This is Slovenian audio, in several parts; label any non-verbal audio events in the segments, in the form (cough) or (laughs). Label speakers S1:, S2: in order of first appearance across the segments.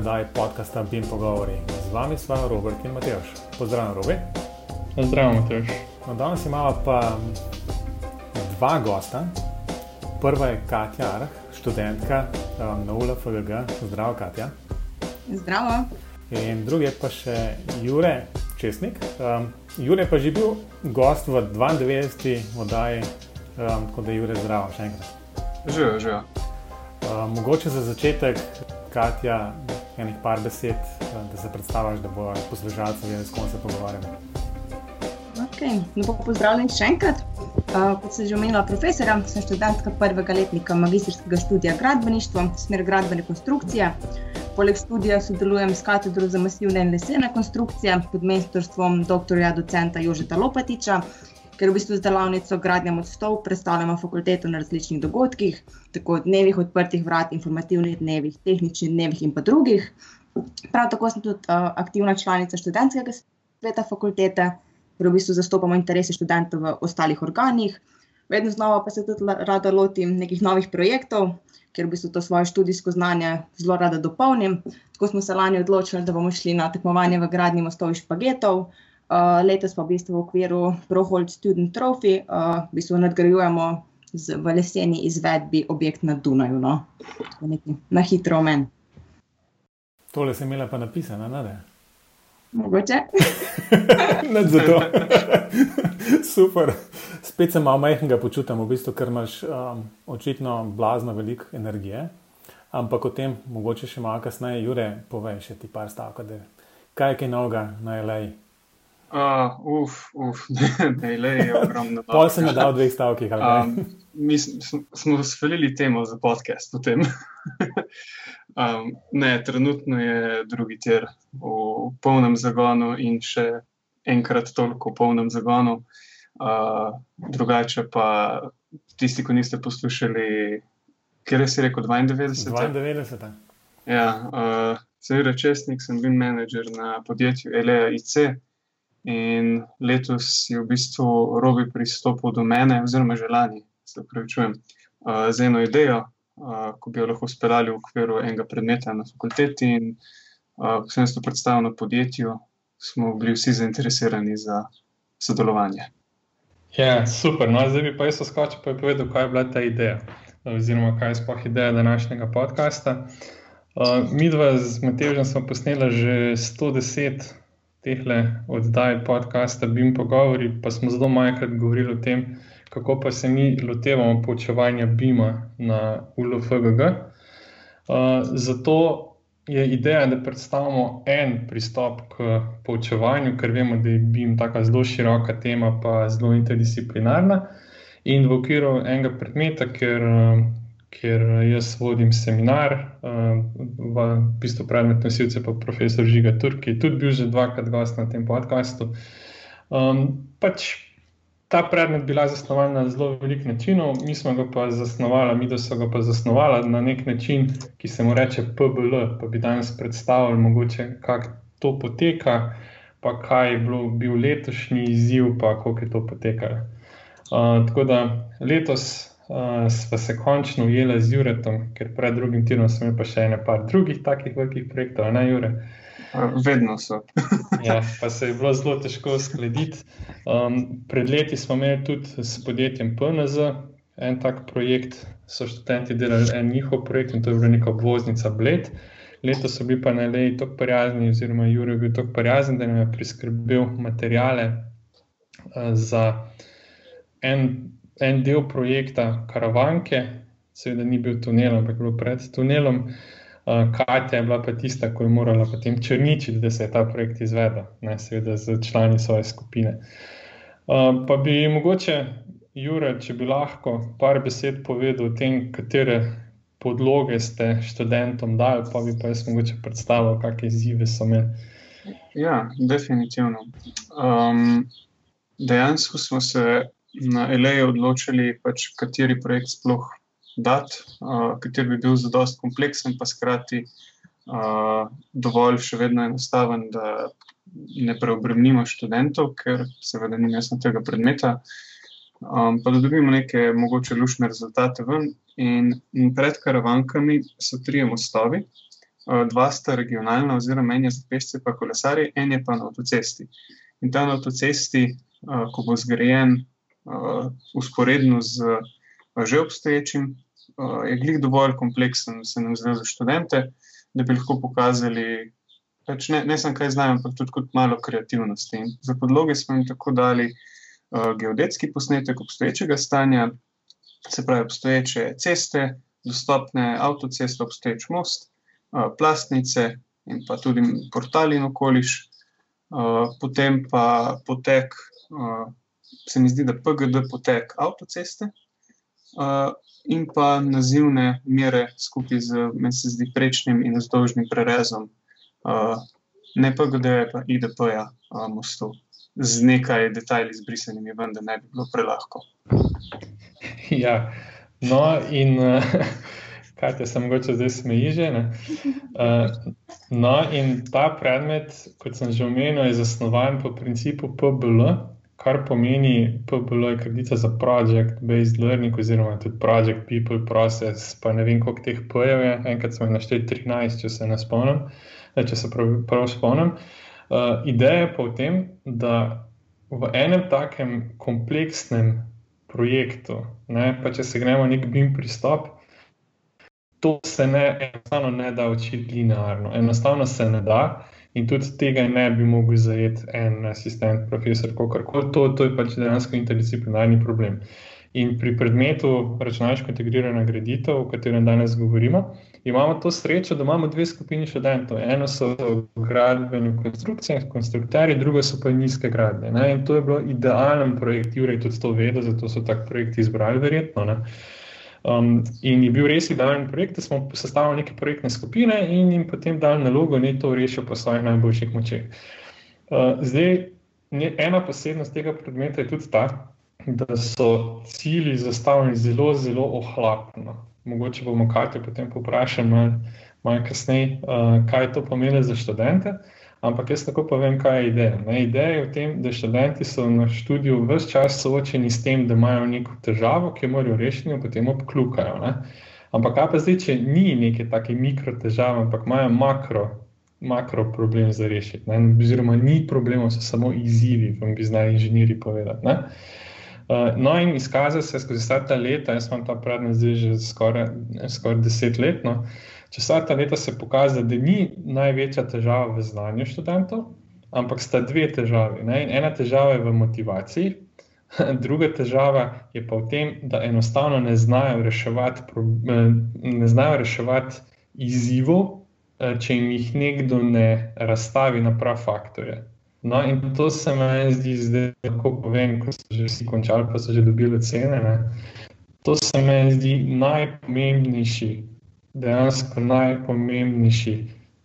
S1: Oddaji podcasta BIM Pogovori. Z vami smo Robert in Matejš. Pozdravljen, Robi.
S2: Pozdravljen, Matejš.
S1: No, danes imamo pa dva gosta. Prva je Katja Arh, študentka um, na ULFGG. Zdravo, Katja.
S3: Zdravo.
S1: In drugi je pa še Jure Česnik. Um, Jure pa že bil gost v 92. oddaji, um, tako da je Jure zdravo še enkrat.
S2: Živijo, živijo.
S1: Uh, mogoče za začetek, Katja, enih par besed, uh, da se predstaviš, da bo poslušalci vedeli, s kom se pogovarjamo.
S3: Okay. No, pozdravljen še enkrat. Uh, kot sem že omenila, profesora, sem študentka prvega letnika magistrskega študija gradbeništva, smer gradbene konstrukcije. Poleg študija sodelujem s katedro za masivne in lesene konstrukcije pod mentorstvom dr. docenta Jožeta Lopatiča, ker v bistvu z delavnico gradnja mostov predstavljamo fakulteto na različnih dogodkih, tako dnevih odprtih vrat, informativnih dnevih, tehničnih dnevih in pa drugih. Prav tako sem tudi uh, aktivna članica študentskega sveta fakultete, ker v bistvu zastopamo interese študentov v ostalih organih. Vedno znova pa se tudi rada lotim nekih novih projektov, ker v bistvu to svoje študijsko znanje zelo rada dopolnim. Tako smo se lani odločili, da bomo šli na tekmovanje v gradnji mostov in špagetov. Uh, letos pa v bistvu v okviru ProHold Student Trophy uh, v bistvu nadgrajujemo z, v leseni izvedbi objekt na Dunaju. No? Na hitro omen.
S1: Tole sem imela pa napisano, ne? ne?
S3: Mogoče. (laughs)
S1: ne za to. (laughs) Super. Spet se malo majhnega počutim, v bistvu, ker imaš um, očitno blazno veliko energije. Ampak o tem mogoče še malo kasneje, Jure, povej še ti par stavkov. Kaj je kaj novega na LA?
S2: Uh, uf, uf, (laughs) ne, le je ogromno.
S1: Pol sem je dal dveh stavkih.
S2: Um, mi smo spelili temo za podcast o tem. (laughs) um, ne, trenutno je drugi tir v polnem zagonu in še enkrat toliko v polnem zagonu. Uh, drugače pa tisti, ki niste poslušali, kjer si rekel 92.
S1: 92.
S2: Ja, uh, seveda čestnik, sem bil menedžer na podjetju Elea IC. In letos je v bistvu robi pristopil do mene, oziroma že lani, se upravičujem, uh, z eno idejo, uh, ko bi jo lahko speljali v okviru enega predmeta na fakulteti. In uh, ko sem to predstavil na podjetju, smo bili vsi zainteresirani za sodelovanje.
S4: Ja, super. No, zdaj bi pa jaz skočil in povedal, kaj je bila ta ideja, oziroma kaj je sploh ideja današnjega podcasta. Uh, mi dva z Matežem smo posneli že 110 teh oddaj podcasta BIM Pogovori, pa smo zelo majkrat govorili o tem, kako pa se mi lotevamo poučevanja BIM-a na ULFGG. Uh, zato je ideja, da predstavimo en pristop k poučevanju, ker vemo, da je BIM tako zelo široka tema, pa zelo interdisciplinarna. In v okviru enega predmeta, ker ker jaz vodim seminar, uh, v bistvu predmet nosilce pa profesor Žiga Turk, ki je tudi bil že dvakrat gost na tem podkastu. Um, pač ta predmet bila zasnovan na zelo velik način, mi smo ga pa zasnovali, mi smo ga pa zasnovali na nek način, ki se mu reče PBL, pa bi danes predstavili, mogoče kako to poteka, pa kaj je bilo, bil letošnji izziv, pa kako je to potekalo. Uh, tako da letos uh, sva se končno ujela z Juretom, ker pred drugim tirom smo imeli pa še nekaj drugih takih velikih projektov, ne Jure.
S2: Vedno so. (laughs)
S4: ja, pa se je bilo zelo težko uskladiti. Um, pred leti smo imeli tudi s podjetjem PNZ en tak projekt, so študenti delali en njihov projekt in to je bila neka obvoznica Bled. Letos so bili pa na leji tako prijazni, oziroma Jurek je bil tako prijazen, da nam je priskrbel materijale uh, za en en del projekta Karavanke, seveda ni bil tunel, ampak je bil pred tunelom. Uh, Katja je bila pa tista, ki je morala potem črničiti, da se je ta projekt izvedel, ne seveda z člani svoje skupine. Uh, pa bi mogoče, Jure, če bi lahko par besed povedal o tem, katere podloge ste študentom dali, pa bi pa jaz mogoče predstavil, kakšne izzive so imeli.
S2: Ja, definitivno. Um, dejansko smo se na LA odločili, pač, kateri projekt sploh dati, uh, kateri bi bil zelo kompleksen, pa skrati uh, dovolj še vedno enostaven, da ne preobremenimo študentov, ker seveda ni jasno tega predmeta. Um, pa da dobimo neke mogoče lušne rezultate ven. In, in pred karavankami so tri mostovi. dva sta regionalna, oziroma en je za pešce, pa kolesari, en je pa na avtocesti. In ta na avtocesti, ko bo zgrajen usporedno z že obstoječim, je glih dovolj kompleksen, se nam zdi za študente, da bi lahko pokazali. Pač ne, ne samo kaj znajo, ampak tudi malo kreativnosti. In za podloge smo jim tako dali uh, geodetski posnetek obstoječega stanja, se pravi, obstoječe ceste, dostopne avtoceste, obstoječ most, uh, plastnice in pa tudi portali in okoliš, uh, potem pa potek, uh, se mi zdi, da PGD potek avtoceste. Uh, in pa nazivne mere skupaj z, meni se zdi, prečnim in vzdolžnim prerezom, uh, ne GD, pa IDP-ja uh, mostu, z nekaj detajli izbrisanimi, vendar ne bi bilo prelahko. (laughs)
S4: Ja, no, in uh, (laughs) kaj te sem mogoče zdaj smeji že. Uh, no, in ta predmet, kot sem že omenil, je zasnovan po principu PBL kar pomeni PBL je kredica za project-based learning, oziroma tudi project, people, process, pa ne vem, koliko teh pojev je. Enkrat smo jih našteli 13, če se ne spomnim, eh, če se prav, prav spomnim. Uh, ideja je pa v tem, da v enem takem kompleksnem projektu, ne, pa če se gremo nek BIM pristop, to se ne, enostavno ne da učiti linearno. Enostavno se ne da. In tudi tega ne bi mogel zajeti en asistent, profesor, kako koli. To, to je pač dejansko interdisciplinarni problem. In pri predmetu računalniško integrirana graditev, o katerem danes govorimo, imamo to srečo, da imamo dve skupini študentov. Eno so gradbene konstrukcije, konstruktori, drugo so pa nizke gradnje. Ne? In to je bilo idealen projekt, Jure je tudi to vedel, zato so tak projekt izbrali, verjetno. Ne? Um, in je bil res idealen projekt, da smo sestavili neke projektne skupine in jim potem dali nalogo, da to rešijo po svojih najboljših močeh. Uh, zdaj, ne, ena posebnost tega predmeta je tudi ta, da so cilji zastavljeni zelo, zelo ohlapno. Mogoče bomo te potem poprašali malo mal kasneje, uh, kaj to pomeni za študente. Ampak jaz tako povem, kaj je ideja. Ne, ideja je v tem, da študenti so na študiju vse čas soočeni s tem, da imajo neko težavo, ki jo morajo rešiti, in potem obklukajo. Ne. Ampak kaj pa zdaj, če ni neke take mikro težave, ampak imajo makro, makro problem za rešiti. Ne. Oziroma, ni problemov, so samo izzivi, vam bi znali inženirji povedati. Ne. Uh, no, in izkazalo se je skozi vsa ta leta, jaz imam ta predmet zdaj že skoraj skor deset let. No, uh, Čez vsa ta leta se je pokazalo, da ni največja težava v znanju študentov, ampak sta dve težavi. Ne? Ena težava je v motivaciji, (laughs) druga težava je pa v tem, da enostavno ne znajo reševati, ne znajo reševati izzivov, eh, če jim jih nekdo ne razstavi na prav faktorje. No, in to se mi zdi, da lahko povem, ko so že vsi končali, pa so že dobili cene. Ne? To se mi zdi najpomembnejši dejansko najpomembnejši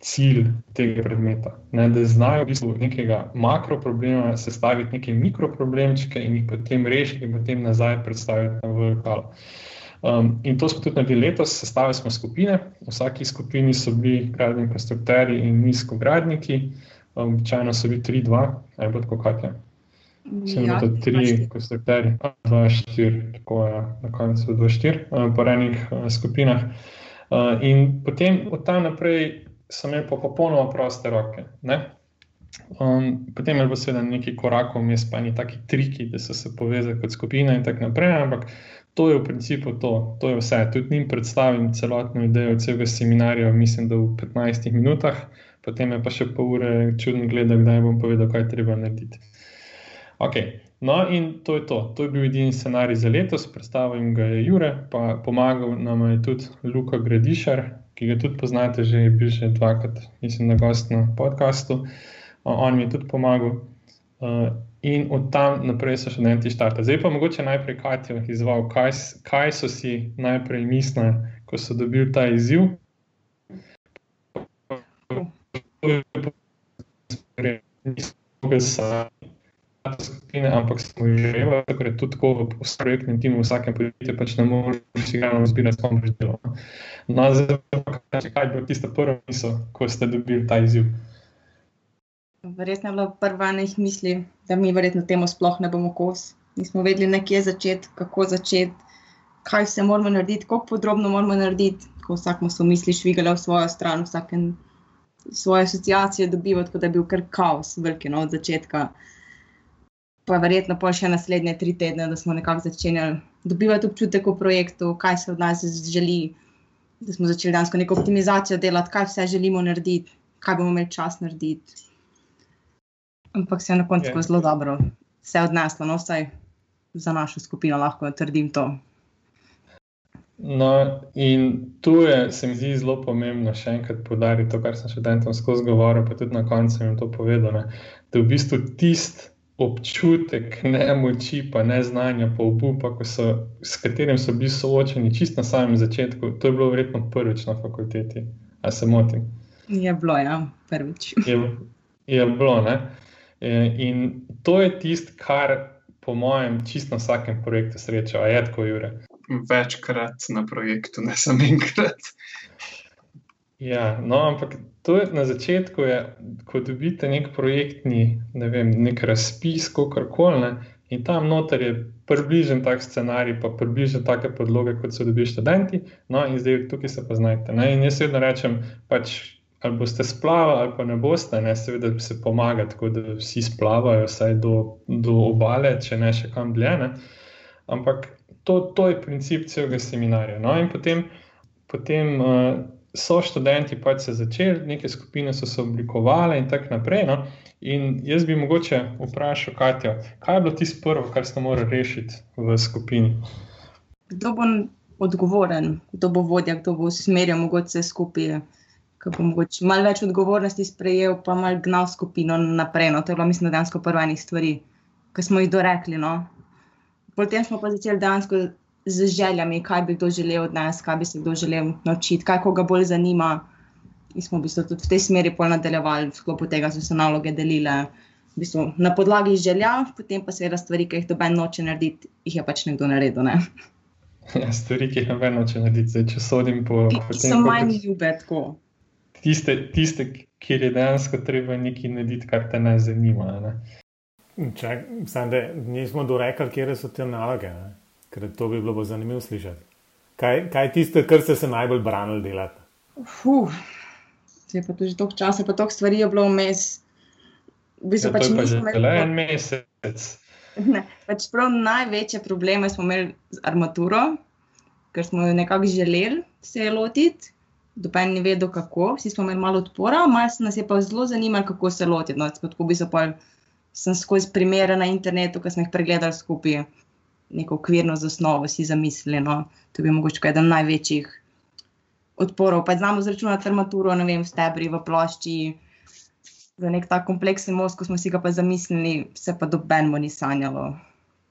S4: cilj tega predmeta. Ne, da znajo v bistvu nekega makroproblema sestaviti neke mikroproblemčke in jih potem rešiti in potem nazaj predstaviti na vrhalo. Um, in to smo tudi naredili letos, sestavili smo skupine. V vsaki skupini so bili gradbeni konstruktori in nizkogradniki, um, običajno so bili tri, dva, ali pa tako kaj. Vse ja, tri konstruktori, dva, štiri, tako je na koncu dva, štiri, um, po enih uh, skupinah. Uh, in potem od tam naprej sem imel popolnoma proste roke. Um, potem je bilo seveda nekaj korakov, mi pa neki triki, da so se povezali kot skupina in tako naprej, ampak to je v principu to, to je vse. Tudi njim predstavim celotno idejo celega seminarja, mislim, da v 15 minutah, potem je pa še pol ure čudno gledati, kdaj bom povedal, kaj treba narediti. Okay. No, in to je to. To je bil edini scenarij za letos, predstavil ga je Jure, pa pomagal nam je tudi Luka Gradišar, ki ga tudi poznate, že je bil že dvakrat, mislim, na gost na podkastu. On mi je tudi pomagal. In od tam naprej so študenti štarte. Zdaj pa mogoče najprej Katijo izval, kaj, kaj so si najprej mislili, ko so dobili ta izziv. Nisem skupine, ampak smo jih že imeli, tako da tudi tako v projektnem timu, v vsakem podjetju, pač ne moremo si ga razbirati, kako boš delal. No, zdaj pa kaj, kaj bo tista prva misel, ko ste dobili ta izziv?
S3: Verjetno je bila prva jih misli, da mi verjetno temu sploh ne bomo kos. Nismo vedeli, nekje začeti, kako začeti, kaj se moramo narediti, kako podrobno moramo narediti, ko vsak mu so misli švigale v svojo stran, vsak svoje asociacije dobiva, tako da je bil kar kaos, veliki no, od začetka. Pa verjetno pa še naslednje tri tedne, da smo nekako začeli dobivati občutek o projektu, kaj se od nas želi, da smo začeli dejansko neko optimizacijo delati, kaj vse želimo narediti, kaj bomo imeli čas narediti. Ampak se je na koncu yeah. Ja. zelo dobro, vse odneslo, no vsaj za našo skupino lahko trdim to.
S4: No, in tu je, se mi zdi, zelo pomembno še enkrat podariti to, kar sem študentom skozi govoril, pa tudi na koncu jim to povedal. Ne, da v bistvu tisti občutek nemoči, pa ne znanja, pa obupa, so, s katerim so bili soočeni čist na samem začetku, to je bilo verjetno prvič na fakulteti. A se motim?
S3: Je bilo, ja, prvič.
S4: Je, je bilo, ne. E, in to je tisto, kar po mojem, čist na vsakem projektu sreča, a je tako, Jure
S2: večkrat na projektu, ne samo enkrat.
S4: Ja, no, ampak to je na začetku, je, ko dobite nek projektni, ne vem, nek razpis, kako koli, in tam noter je približen tak scenarij, pa približen take podloge, kot so dobili študenti, no, in zdaj tukaj se pa znajte. Ne? In jaz vedno rečem, pač, ali boste splavali, ali pa ne boste, ne, seveda se pomaga, tako da vsi splavajo, vsaj do, do obale, če ne še kam dlje. Ampak to, to je princip celega seminarja. No? In potem, potem uh, so študenti pač se začeli, neke skupine so se oblikovale in tako naprej. No? In jaz bi mogoče vprašal, Katja, kaj je bilo tisto prvo, kar ste morali rešiti v skupini?
S3: Kdo bo odgovoren, kdo bo vodja, kdo bo usmerjal mogoče skupaj. Ko bo mogoče malo več odgovornosti sprejel, pa malo gnal skupino naprej. No. To je bilo, mislim, dejansko prva enih stvari, ki smo jih dorekli. No potem smo pa začeli dejansko z željami, kaj bi kdo želel od nas, kaj bi se kdo želel naučiti, kaj koga bolj zanima. In smo v bistvu tudi v tej smeri pol nadaljevali, v sklopu tega so se naloge delile. V bistvu na podlagi želja, potem pa seveda stvari, ki jih doben noče narediti, jih je pač nekdo naredil. Ne? (laughs)
S4: Ja, stvari, ki jih noben noče narediti, zdaj, če sodim po
S3: tem, kako so manj ljube.
S4: Tiste, tiste, kjer je dejansko treba nekaj narediti, kar te ne zanima. Ne?
S1: Čak, sam, da nismo dorekli, kje so te naloge, ne? Ker to bi bilo zanimivo slišati. Kaj, kaj je tisto, kar ste se najbolj branili delati?
S3: Uf, se je pa že toliko časa, pa toliko stvari je bilo vmes.
S4: V bistvu ja, pač nismo imeli le en mesec.
S3: Ne, pač prav največje probleme smo imeli z armaturo, ker smo jo nekako želeli se je lotiti. Dopen ni vedel, kako, vsi smo imeli malo odpora, malo nas je pa zelo zanimalo, kako se lotiti. No, tako bi se pa sem skozi primere na internetu, ki smo jih pregledali skupaj, neko okvirno zasnovo si zamislili. No. To bi mogoče eden največjih odporov. Pa znamo zračunati armaturo, ne vem, v stebri, v plošči. Za nek tak kompleksen most, ko smo si ga pa zamislili, se pa dobenmo ni sanjalo,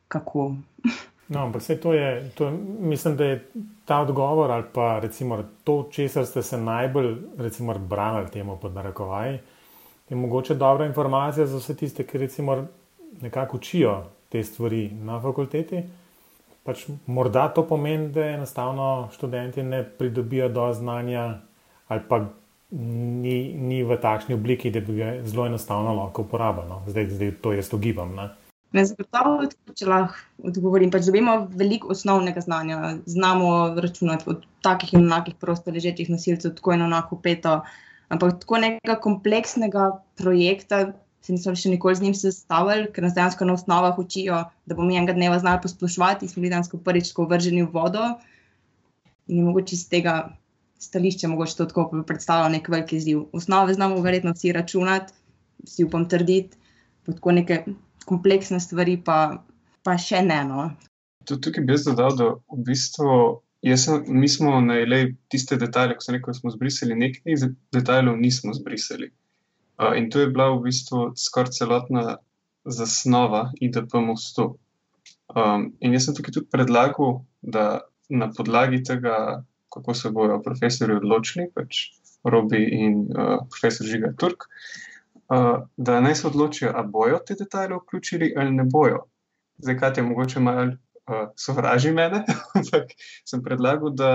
S3: kako.
S1: No, ampak vse to je, to, mislim, da je ta odgovor ali pa recimo to, česar ste se najbolj, recimo, branili temu pod narekovaji je mogoče dobra informacija za vse tiste, ki recimo nekako učijo te stvari na fakulteti. Pač morda to pomeni, da enostavno študenti ne pridobijo do znanja ali pa ni, ni v takšni obliki, da bi ga zelo enostavno lahko uporabljali. No. Zdaj, zdaj to jaz ugibam. Ne?
S3: Ne, zagotovo, če lahko odgovorim. Pač dobimo veliko osnovnega znanja, znamo računati od takih in enakih prostoležečih nosilcev, tako in enako peto. Ampak tako nekega kompleksnega projekta se nismo še nikoli z njim sestavili, ker nas dejansko na osnovah učijo, da bomo enega dneva znali posplošiti. Smo bili dejansko prvič vrženi v vodo in je mogoče iz tega stališča mogoče to tako predstavljati nek veliki izziv. Osnove znamo verjetno vsi računati, vsi upam trditi, pa tako neke kompleksne stvari pa, pa še ne. No.
S2: Tukaj bi jaz dodal, da v bistvu Sem, mi smo najeli tiste detajle, ko sem rekel, smo zbrisali nekaj detajlov, nismo zbrisali. In to je bila v bistvu skoraj celotna zasnova IDP mostu. Um, in jaz sem tukaj tudi predlagal, da na podlagi tega, kako se bodo profesori odločili, pač Robi in uh, profesor Žiga Turk, uh, da naj se odločijo, ali bojo te detajle vključili ali ne bojo. Zdaj, kaj je mogoče malo uh, sovraži mene, (laughs) ampak sem predlagal, da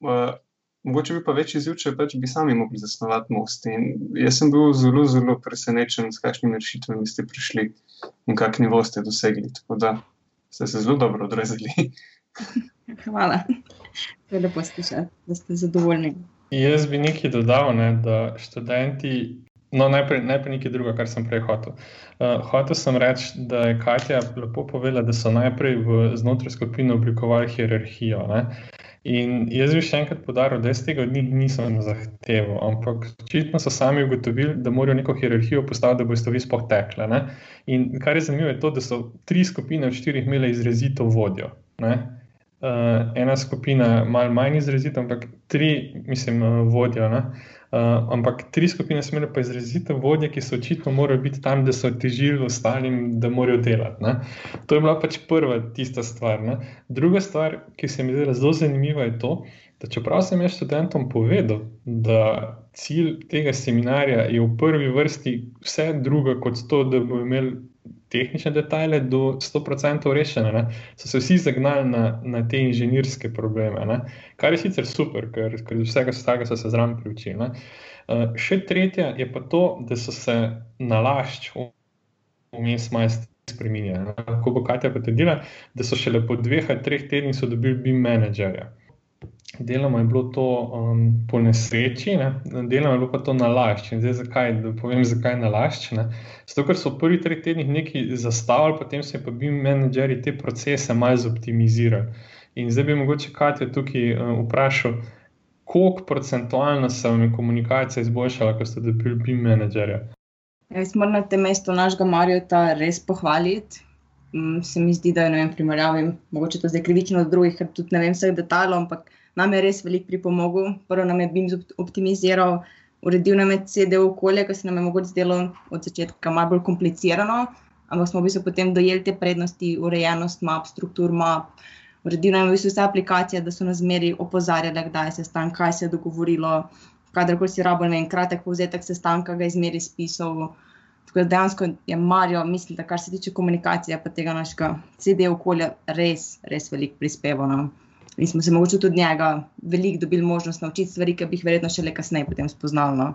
S2: uh, mogoče bi pa več izziv, če pač bi sami mogli zasnovati most. In jaz sem bil zelo, zelo presenečen, s kakšnimi rešitvami ste prišli in kak nivo ste dosegli. Tako da ste se zelo dobro odrezali. (laughs)
S3: Hvala. To je lepo slišati, da ste zadovoljni.
S4: Jaz bi nekaj dodal, ne, da študenti. No, najprej, najprej nekaj druga, kar sem prej hotel. Uh, hotel sem reči, da je Katja lepo povedala, da so najprej v znotraj skupine oblikovali hierarhijo. Ne. In jaz bi še enkrat podaril, da jaz tega od njih nisem zahteval, ampak očitno so sami ugotovili, da morajo neko hierarhijo postaviti, da bo stvari sploh tekle. Ne. In kar je zanimivo, je to, da so tri skupine od štirih imele izrazito vodjo. Ne uh, ena skupina malo manj izrazita, ampak tri, mislim, uh, vodjo. Uh, ampak tri skupine so imele pa izrazito vodje, ki so očitno morali biti tam, da so težili ostalim, da morajo delati. Ne? To je bila pač prva tista stvar. Ne? Druga stvar, ki se mi zdela zelo zanimiva, je to, da čeprav sem jaz študentom povedal, da cilj tega seminarja je v prvi vrsti vse drugo kot to, da bomo imeli tehnične detajle do 100% rešene, ne, so se vsi zagnali na, na te inženirske probleme, ne, kar je sicer super, ker, ker vsega tega so se zraven priučili. Uh, še tretja je pa to, da so se nalašč vmes majstri spremenili. Ko bo Katja potrdila, da so šele po dveh ali treh tednih dobili BIM menedžerja. Deloma je bilo to um, po nesreči, ne? deloma je bilo pa to na lašč. Zdaj, zakaj, da povem, zakaj na lašč. Zato, ker so v prvih treh tednih nekaj zastavili, potem so pa bili menedžeri te procese malo zoptimizirali. In zdaj bi mogoče Katja tukaj um, vprašal, koliko procentualno se vam je komunikacija izboljšala, ko ste dobili BIM menedžerja?
S3: Jaz moram na tem mestu našega Marjota res pohvaliti. Mm, se mi zdi, da je v primerjavi, mogoče to zdaj krivično od drugih, ker tudi ne vem vseh detajlov, ampak nam je res veliko pripomogel. Prvo nam je BIM optimiziral, uredil nam je CD okolje, ki se nam je mogoče zdelo od začetka malo bolj komplicirano, ampak smo v bistvu potem dojeli te prednosti, urejenost map, struktur map. Uredil nam je v bistvu vse aplikacije, da so nas zmeri opozarjali, kdaj se stan, kaj se je dogovorilo, kadarkoli si rabo, ne vem, kratek povzetek sestanka, ga izmeri spisal. Tako da dejansko je Marijo, mislim, da kar se tiče komunikacije, pa tega našega CD okolja, res, res veliko prispeval. No in smo se morda tudi njega veliko dobili možnost naučiti stvari, ki bi jih verjetno šele kasneje potem spoznali. No.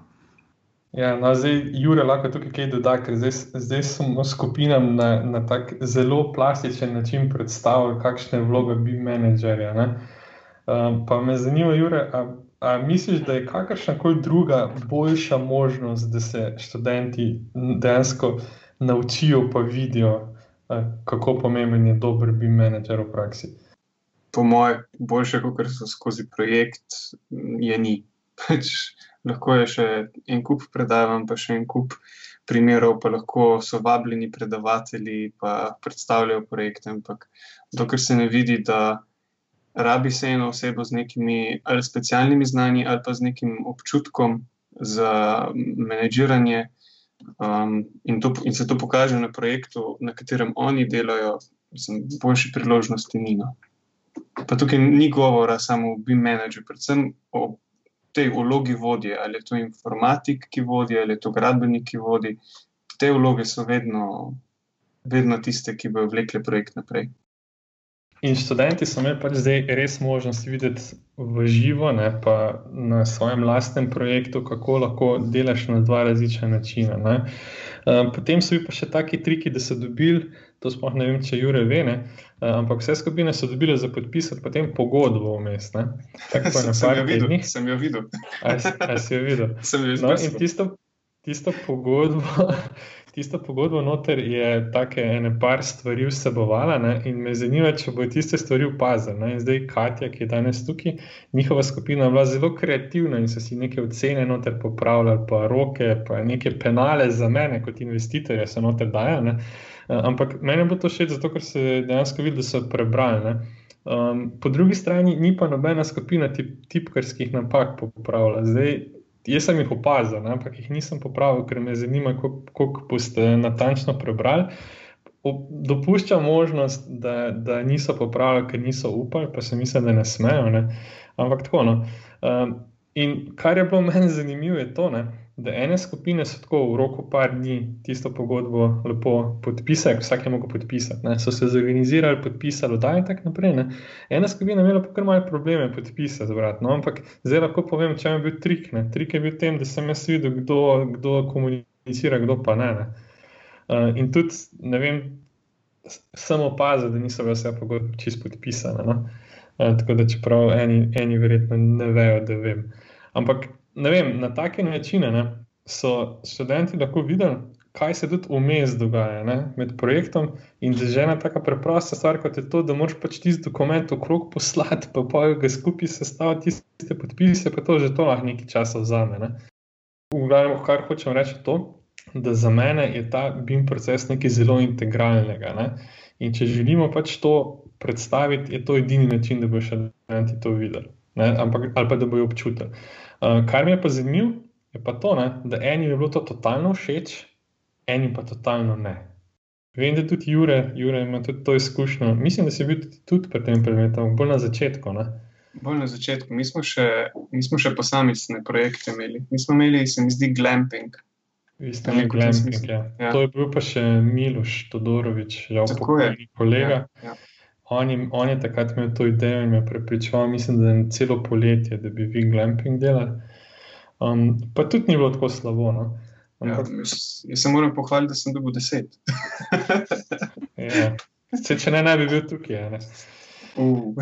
S4: Ja, no, zdaj, Jure, lahko tukaj kaj doda, ker zdaj, zdaj smo skupinam na, na tak zelo plastičen način predstavili, kakšne vloge bi menedžerja. Um, pa me zanima, Jure, a, a misliš, da je kakršna koli druga boljša možnost, da se študenti dejansko naučijo, pa vidijo, a, kako pomemben je dober bi menedžer v praksi?
S2: Po mojem, boljše, kot so skozi projekt, je ni. Pač, lahko je še en kup predavanj, pa še en kup primerov, pa lahko so vabljeni predavatelji, pa predstavljajo projekte. Ampak dokler se ne vidi, da rabi se eno osebo z nekimi ali specialnimi znanji, ali pa z nekim občutkom za menedžiranje. Um, in, to, in se to pokaže na projektu, na katerem oni delajo, z boljši priložnosti, ni. No. Pa tukaj ni govora samo o BIM menedžerju, predvsem o tej vlogi vodje, ali je to informatik, ki vodi, ali je to gradbenik, ki vodi. Te vloge so vedno, vedno tiste, ki bodo vlekle projekt naprej.
S4: In študenti so imeli pač zdaj res možnost videti v živo, ne, pa na svojem lastnem projektu, kako lahko delaš na dva različna načina. Ne. Potem so bili pa še taki triki, da so dobili to sploh ne vem, če Jure ve, ne? ampak vse skupine so dobile za podpisati potem pogodbo vmes.
S2: Tako pa (laughs) na par tednih. Sem jo videl.
S4: A si jo videl? (laughs)
S2: Sem jo videl.
S4: No, in tisto, tisto pogodbo. Tisto pogodbo noter je tako ene par stvari vsebovala, ne? in me zanima, če bo tiste stvari opazila. Zdaj, Katja, ki je danes tukaj, njihova skupina je bila zelo kreativna in so si neke ocene noter popravljali, pa roke, pa neke penale za mene, kot investitorja, so noter dajali. Eh, ampak meni bo to všeč, zato ker se dejansko vidi, da so prebrali. Um, po drugi strani ni pa nobena skupina tip, tipkarskih napak popravila. Zdaj, jaz sem jih opazil, ne, ampak jih nisem popravil, ker me zanima, koliko boste natančno prebrali. Dopušča možnost, da, da niso popravili, ker niso upali, pa se mislim, da ne smejo. Ne. Ampak tako. No. Um, in kar je bilo (laughs) meni zanimivo, je to, ne, da ene skupine so tako v roku par dni tisto pogodbo lepo podpisali, vsak je mogel podpisati. Ne. So se zorganizirali, podpisali, da je tako naprej. Ne. Ena skupina je imela pa kar malo probleme podpisati, no, ampak zdaj lahko povem, če je bil trik. Ne. Trik je bil tem, da sem jaz videl, kdo, kdo komunicira, kdo pa ne. ne. Uh, in tudi, ne vem, samo opazil, da niso vse pogodbe čisto podpisane. No. Uh, tako da, čeprav eni, eni verjetno ne vejo, da vem. Ampak vem, na take načine ne, so študenti lahko videli, kaj se tudi vmes dogaja ne, med projektom. In da je že ena tako preprosta stvar, kot je to, da moraš pač tisti dokument okrog poslati, pa pa ga skupaj sestaviti, tiste podpise, pa to že to lahko nekaj časa vzame. Ne. V glavnem, kar hočem reči, je to, da za mene je ta BIM proces nekaj zelo integralnega. Ne. In če želimo pač to predstaviti, je to edini način, da bo še študenti to videli. Ampak, ali pa da bojo občutili. Uh, kar mi je pa zanimivo, je pa to, ne, da eni je bilo to totalno všeč, eni pa totalno ne. Vem, da tudi Jure, Jure ima tudi to izkušnjo. Mislim, da si bil tudi pri tem predmetu, bolj na začetku. Ne?
S2: Bolj na začetku. Mi smo še, mi smo še posamezne projekte imeli. Mi smo imeli, se mi zdi, glamping.
S4: Vi ste imeli glamping. Ja. Ja. To je bil pa še Miloš Todorovič, že opokojen kolega. Ja. Ja. On, je, on je takrat imel to idejo in me prepričal, mislim, da je celo poletje, da bi vi glamping delali. Um, pa tudi ni bilo tako slabo. No?
S2: Ja, jaz, se moram pohvaliti, da sem dobil deset.
S4: ja. se, če ne, ne bi bil tukaj. Uh.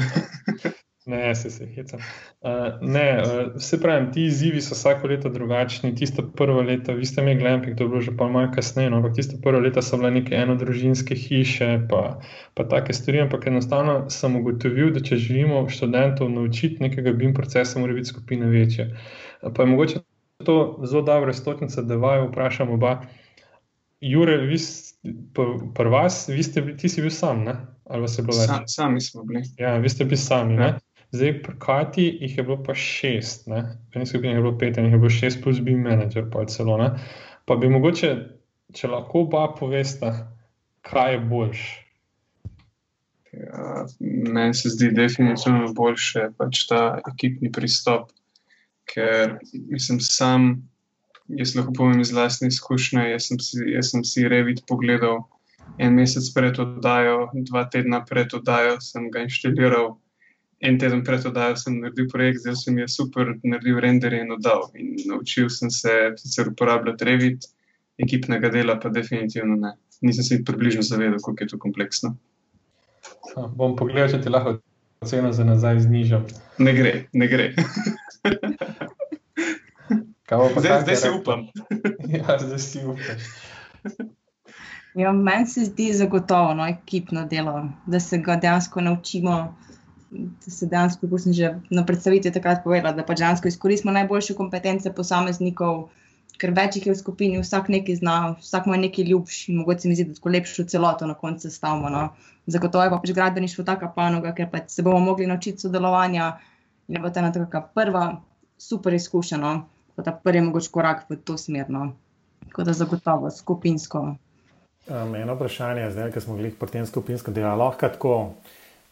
S4: Ne se se hecam. Uh, ne, uh, se pravi, ti izzivi so vsako leto drugačni. Tisto prvo leto, vi ste imeli glamping, to je bilo že pa malo kasneje, no, ampak tisto prvo leto so bile neke enodružinske hiše, pa, pa take stvari. Ampak enostavno sem ugotovil, da če želimo študentov naučiti nekega BIM procesa, mora biti skupina večja. Pa je mogoče to zelo dobra stotnica, da vaju vprašam oba. Jure, vi ste pri vas, vi ste, ti si bil sam, ne? ali vas je bilo več?
S2: Sam, sami smo bili.
S4: Ja, vi ste bili sami. Ja. Zdaj, pri Kati jih je bilo pa šest, ne? v eni skupini je bilo pet, in jih je bilo šest, plus bi menedžer, pa celo. Ne? Pa bi mogoče, če lahko oba povesta, kaj je boljš.
S2: Ja, meni se zdi definitivno boljše pač ta ekipni pristop ker sem sam, jaz lahko povem iz vlastne izkušnje. Jaz sem si, si Revit pogledal en mesec pred oddajo, dva tedna pred oddajo sem ga inštaliral, en teden pred oddajo sem naredil projekt, zdaj sem jih super naredil render in oddal. In naučil sem se sicer uporabljati Revit, ekipnega dela pa definitivno ne. Nisem se približno zavedal, kako je to kompleksno.
S4: Ha, bom pogledal, če ti lahko ceno za nazaj znižam.
S2: Ne gre, ne gre.
S4: zdaj,
S2: zdaj si upam. (laughs)
S4: ja, zdaj si upam.
S3: Ja, meni se zdi zagotovo no, ekipno delo, da se ga dejansko naučimo. Da se dejansko, kot sem že na predstavitvi takrat povedala, da pač dejansko izkoristimo najboljše kompetence posameznikov, ker več jih je v skupini, vsak nekaj zna, vsak ima nekaj ljubši in mogoče se mi zdi, da tako lepšo celoto na koncu stavimo. No. Zagotovo je pa pač gradbeništvo taka panoga, ker pač se bomo mogli naučiti sodelovanja in je pa ta ena taka prva super izkušnja. No pa ta prvi mogoče korak v to smer. No. Tako da zagotovo skupinsko.
S1: Um, eno vprašanje je, zdaj, ker smo bili pri tem skupinskem delu, lahko tako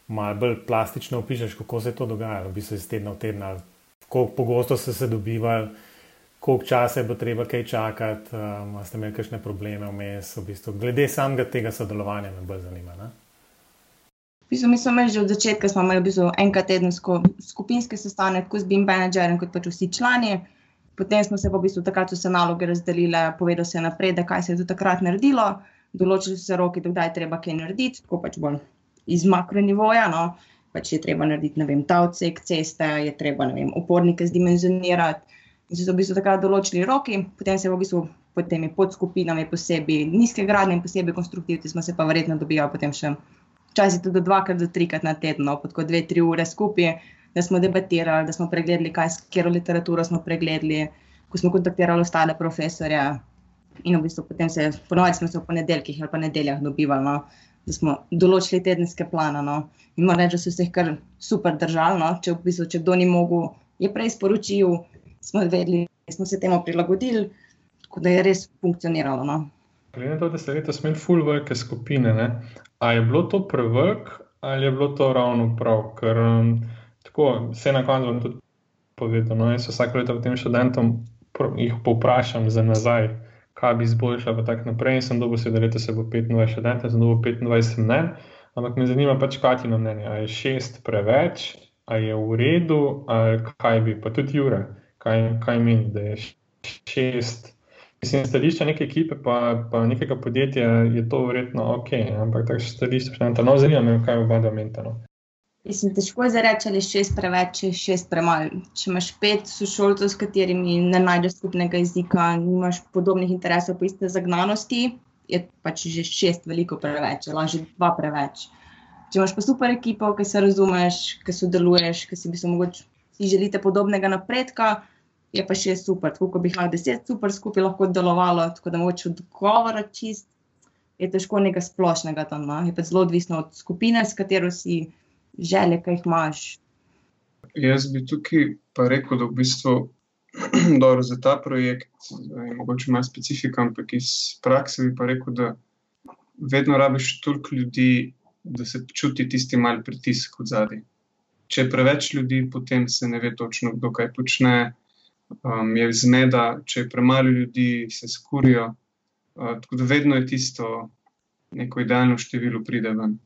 S1: malo bolj plastično opišeš, kako se je to dogajalo, v bistvu iz tedna v teden, kako pogosto ste se dobivali, koliko časa je bilo treba kaj čakati, um, ste imeli kakšne probleme vmes, v bistvu, glede samega tega sodelovanja me bolj zanima. Ne?
S3: V bistvu, mi smo imeli že od začetka, smo imeli v bistvu enkrat tedensko skupinske sestanek, kot z BIM menedžerjem, kot pač vsi člani. Potem smo se pa v bistvu takrat vse naloge razdelili, povedal se je naprej, kaj se je do takrat naredilo, določili so se roki, kdaj je treba kaj narediti, tako pač bolj iz makronivoja. No. Pač je treba narediti, vem, ta odsek ceste, je treba, vem, opornike zdimenzionirati. In so v bistvu takrat določili roki, potem se v bistvu pod temi podskupinami, posebej nizke gradnje in posebej konstruktivci, smo se pa verjetno dobivali potem še včasih tudi dvakrat do trikrat na teden, no, pod kot dve, tri ure skupaj da smo debatirali, da smo pregledali, kaj skero literaturo smo pregledali, ko smo kontaktirali ostale profesorje. In v bistvu potem se, ponovadi smo se v ponedeljkih ali pa nedeljah dobivali, no, da smo določili tedenske plane. No. In moram reči, da so se jih kar super držali. No. Če, v bistvu, če kdo ni mogel, je prej sporočil, smo vedeli, smo se temu prilagodili, tako da je res funkcioniralo. No.
S4: Glede na to, da ste letos imeli full velike skupine, ne? a je bilo to prevelik ali je bilo to ravno prav? Ker, um, tako, vse na koncu tudi povedal. No, jaz vsako leto tem študentom jih povprašam za nazaj, kaj bi izboljšal, pa tako naprej. In sem dobil sedaj, da se bo 25 študentov, sem dobil 25 mnen. Ampak me zanima pač, kaj ti na mnenje. Ali je šest preveč, ali je v redu, ali kaj bi, pa tudi Jure, kaj, kaj meni, da je šest. Mislim, stališče neke ekipe, pa, pa nekega podjetja je to verjetno ok, ampak tako stališče študenta. No, zanima me, kaj oba dva menita. No.
S3: Mislim, težko je reči, ali je šest preveč, če je šest premalo. Če imaš pet sošolcev, s katerimi ne najdeš skupnega jezika, nimaš podobnih interesov, pa iste zagnanosti, je pač že šest veliko preveč, lahko že dva preveč. Če imaš pa super ekipo, ki se razumeš, ki sodeluješ, ki si, mogoče, si želite podobnega napredka, je pa še super. Tako kot bi lahko deset super skupaj lahko delovalo, tako da moče odgovora čist. Je težko nekaj splošnega tam. No? Je pa zelo odvisno od skupine, s katero si želje, ki jih imaš.
S2: Jaz bi tukaj pa rekel, da v bistvu (clears throat) dobro za ta projekt, mogoče ima specifika, ampak iz prakse bi pa rekel, da vedno rabiš toliko ljudi, da se čuti tisti mali pritisk od zadaj. Če je preveč ljudi, potem se ne ve točno, kdo kaj počne. Um, je zmeda, če je premalo ljudi, se skurijo. Uh, tako da vedno je tisto, neko idealno število pride ven.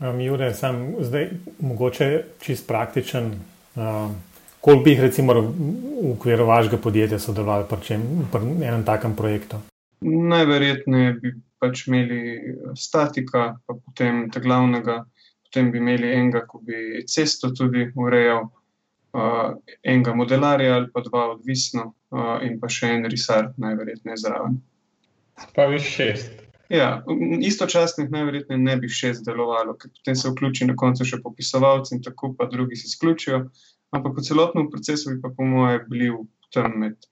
S1: Um, Jure, sem zdaj mogoče čist praktičen. Um, koliko bi jih recimo v okviru vašega podjetja sodelovali pri, pri enem takem projektu?
S2: Najverjetneje bi pač imeli statika, pa potem ta glavnega, potem bi imeli enega, ko bi cesto tudi urejal, uh, enega modelarja ali pa dva odvisno uh, in pa še en risar, najverjetneje zraven.
S4: Spravi šest.
S2: Ja, istočasno najverjetneje ne bi še zdelovalo, ker potem se vključi na koncu še popisovalci in tako pa drugi se izključijo. Ampak v celotnem procesu bi pa, po moje, bili tam med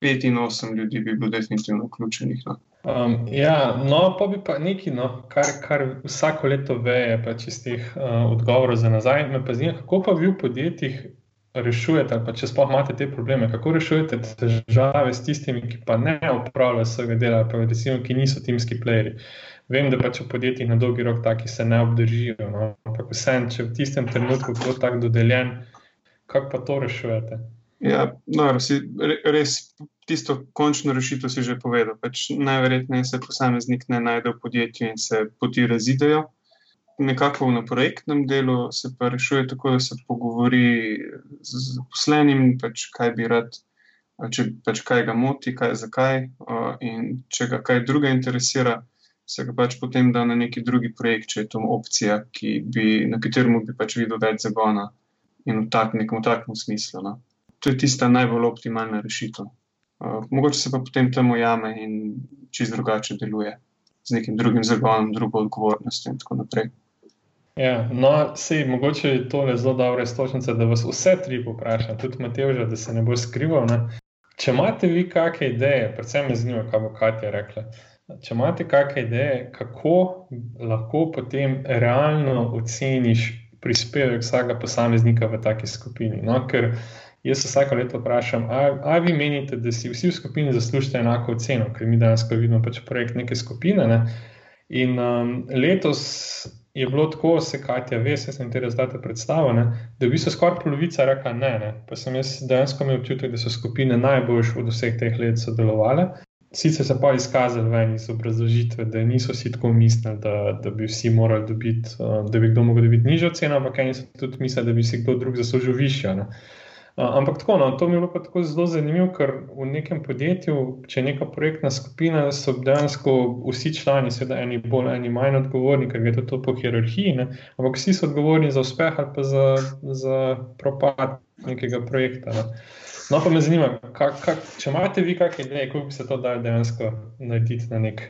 S2: pet in osem ljudi, bi bilo definitivno vključenih. No.
S4: Um, ja, no, pa bi pa nekaj, no, kar, kar vsako leto veje, pa čistih uh, odgovorov za nazaj. Me pa zanima, kako pa vi v podjetjih rešujete, ali pa če sploh imate te probleme, kako rešujete težave s tistimi, ki pa ne upravljajo svojega dela, pa recimo, ki niso timski playeri. Vem, da pač v podjetjih na dolgi rok taki se ne obdržijo, no? ampak vsem, če v tistem trenutku bo tako dodeljen, kako pa to rešujete?
S2: Ja, no, si, res tisto končno rešitev si že povedal. Pač najverjetneje se posameznik ne najde v podjetju in se poti razidejo nekako na projektnem delu se pa rešuje tako, da se pogovori z zaposlenim, pač kaj bi rad, če pač kaj ga moti, kaj, zakaj. In če ga kaj druga interesira, se ga pač potem da na neki drugi projekt, če je to opcija, bi, na katerem bi pač videl več zagona in v tak, nekem takem smislu. No. To je tista najbolj optimalna rešitev. Mogoče se pa potem tam ujame in čist drugače deluje. Z nekim drugim zagonom, drugo odgovornostjo, in tako naprej.
S4: Ja, no, sej, mogoče je to zelo dobra istočnica, da vas vse tri vprašam, tudi Matevža, da se ne bo skrival. Ne? Če imate vi kakšne ideje, predvsem me zanima, kaj bo Katja rekla. Če imate kakšne ideje, kako lahko potem realno oceniš prispevek vsakega posameznika v taki skupini? No, ker jaz vsako leto vprašam, ali vi menite, da si vsi v skupini zaslužite enako oceno, ker mi danes vidimo pač projekt neke skupine. Ne? In um, letos je bilo tako, se Katja ve, se sem ti razdate predstavo, ne, da v bistvu skoraj polovica rekla ne, ne. Pa sem jaz dejansko imel občutek, da so skupine najboljše od vseh teh let sodelovale. Sicer se pa izkazali ven iz obrazložitve, da niso vsi tako mislili, da, da bi vsi morali dobiti, da bi kdo mogel dobiti nižjo ceno, ampak eni so tudi mislili, da bi si kdo drug zaslužil višjo. Ne. Ampak tako, no, to mi je bilo pa tako zelo zanimivo, ker v nekem podjetju, če je neka projektna skupina, so dejansko vsi člani, seveda, eni bolj, eni manj odgovorni, ker je to po hierarhiji, ne? ampak vsi so odgovorni za uspeh ali pa za, za propad nekega projekta. Ne? No, pa me zanima, kak, kak, če imate vi kakšne ideje, kako bi se to dalo dejansko narediti na nek,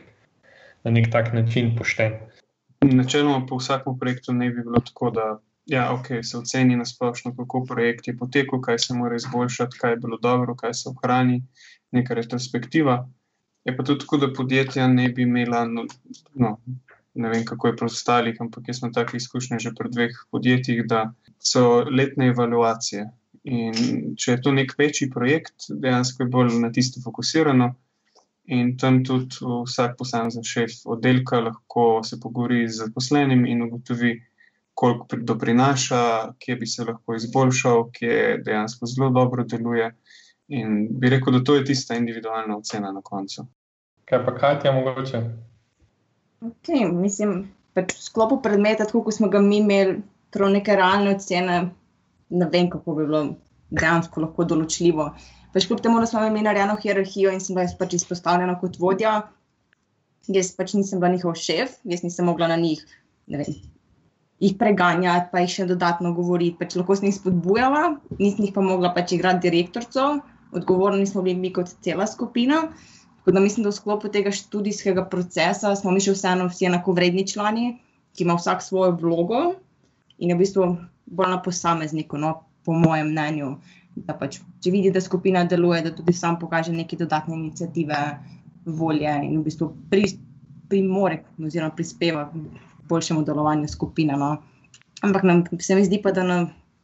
S4: na nek tak način pošten.
S2: Načeloma, po vsakem projektu ne bi bilo tako, da ja, okay, se oceni na splošno, kako projekt je potekel, kaj se mora izboljšati, kaj je bilo dobro, kaj se ohrani, neka retrospektiva. Je pa tudi tako, da podjetja ne bi imela, no, no, ne vem kako je pri ostalih, ampak jaz sem tako izkušnja že pri dveh podjetjih, da so letne evaluacije. In če je to nek večji projekt, dejansko je bolj na tisto fokusirano. In tam tudi vsak posamezen šef oddelka lahko se pogovori z zaposlenim in ugotovi, koliko doprinaša, kje bi se lahko izboljšal, kje dejansko zelo dobro deluje. In bi rekel, da to je tista individualna ocena na koncu.
S4: Kaj pa Katja, mogoče?
S3: Okay, mislim, da pač v sklopu predmeta, tako kot smo ga mi imeli, prav neke realne ocene, ne vem, kako bi bilo dejansko lahko določljivo. Pač kljub temu, da smo imeli narejeno hierarhijo in sem bila pač izpostavljena kot vodja, jaz pač nisem bila njihov šef, jaz nisem mogla na njih, ne vem, jih preganjati, pa jih še dodatno govoriti. Pač lahko sem jih spodbujala, nisem jih pa mogla pač igrati direktorco, odgovorni smo bili mi kot cela skupina. Tako da mislim, da v sklopu tega študijskega procesa smo mi še vseeno vsi enako vredni člani, ki ima vsak svojo vlogo in je v bistvu bolj na posamezniku, no, po mojem mnenju. Da pač, če vidi, da skupina deluje, da tudi sam pokaže neke dodatne inicijative, volje in v bistvu primore, oziroma prispeva boljšemu delovanju skupine. No. Ampak nam, se mi zdi pa, da na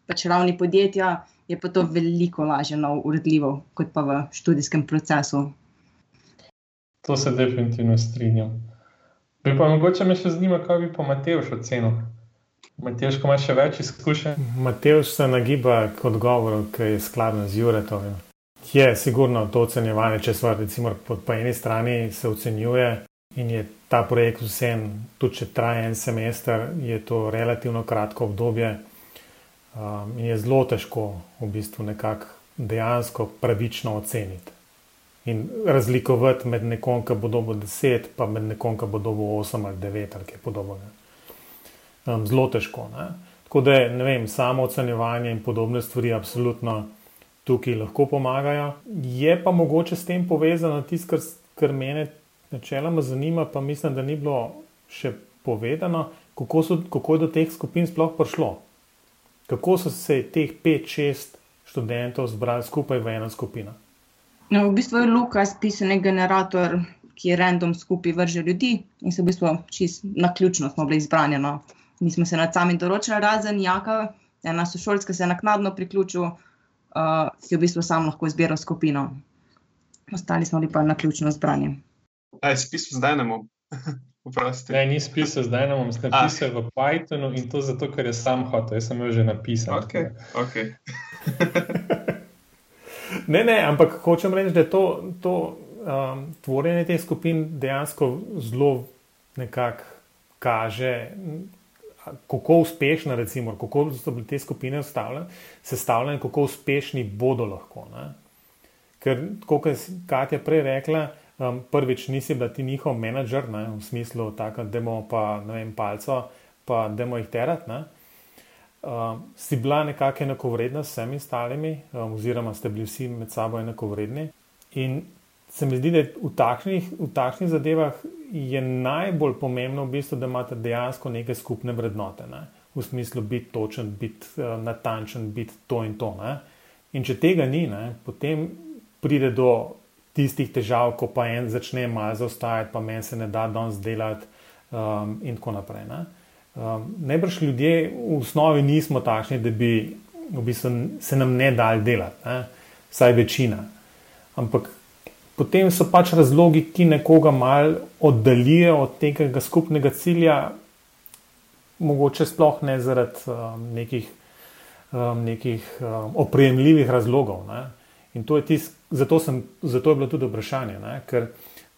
S3: pač ravni podjetja je pa to veliko lažje no, uredljivo, kot pa v študijskem procesu.
S4: To se definitivno strinjam. Bi pa mogoče me še zanima, kaj bi pa Matejš ocenil. Matejš, ko imaš še več izkušenj?
S1: Matejš se nagiba k odgovoru, ki je skladen z Juretovim. Je, sigurno to ocenjevanje, če se recimo po eni strani se ocenjuje, In je ta projekt vsem, tudi če traja en semester, je to relativno kratko obdobje um, in je zelo težko v bistvu nekako dejansko pravično oceniti. In razlikovati med nekom, ki bo dobil 10, pa med nekom, ki bo dobil 8 ali 9 ali kaj podobnega. Um, zelo težko. Ne? Tako da ne vem, samo ocenjevanje in podobne stvari absolutno tukaj lahko pomagajo. Je pa mogoče s tem povezano tisto, kar, kar meni načeloma zanima, pa mislim, da ni bilo še povedano, kako, so, kako je do teh skupin sploh prišlo. Kako so se teh 5-6 študentov zbrali skupaj v eno skupino?
S3: No, v bistvu je Lukas pisani generator, ki je random skupaj vrže ljudi in se v bistvu čist na ključno smo bili izbrani. No. Mi smo se nad sami določili, razen Jaka, ena sošolska se je naknadno priključil, uh, ki je v bistvu sam lahko izbiral skupino. Ostali smo bili pa na ključno zbrani.
S2: Aj, spisal zdaj ne bom.
S4: Ne, ni spisal zdaj, ne bom napisal v Pythonu in to zato, ker je sam hotel. Jaz sem jo že napisal.
S2: Okay, okay. (laughs)
S1: ne, ne, ampak hočem reči, da to, to um, tvorjenje teh skupin dejansko zelo nekako kaže, kako uspešne, recimo, kako so bile te skupine sestavljene, kako uspešni bodo lahko. Ne? Ker, kot je Katja prej rekla, Um, prvič, nisi bila ti njihov menedžer, ne, v smislu, da imamo pa ne vem, palco, pa da imamo jih terati. Um, si bila nekako enakovredna s vsemi ostalimi, um, oziroma ste bili vsi med sabo enakovredni. In se mi zdi, da v takšnih, v takšnih zadevah je najbolj pomembno, v bistvu, da imate dejansko neke skupne vrednote. Ne? V smislu biti točen, biti uh, natančen, biti to in to. Ne? In če tega ni, ne, potem pride do tistih težav, ko pa en začne malo zaostajati, pa meni se ne da danes delati, um, in tako naprej. Ne? Um, Najbrž ljudje v osnovi nismo takšni, da bi v bistvu se nam ne dal delati, ne? vsaj večina. Ampak potem so pač razlogi, ki nekoga mal oddaljijo od tega skupnega cilja, mogoče sploh ne zaradi um, nekih, um, nekih um, opremljivih razlogov. Ne? In to je tisto, zato, sem, zato je bilo tudi vprašanje. Ne? Ker,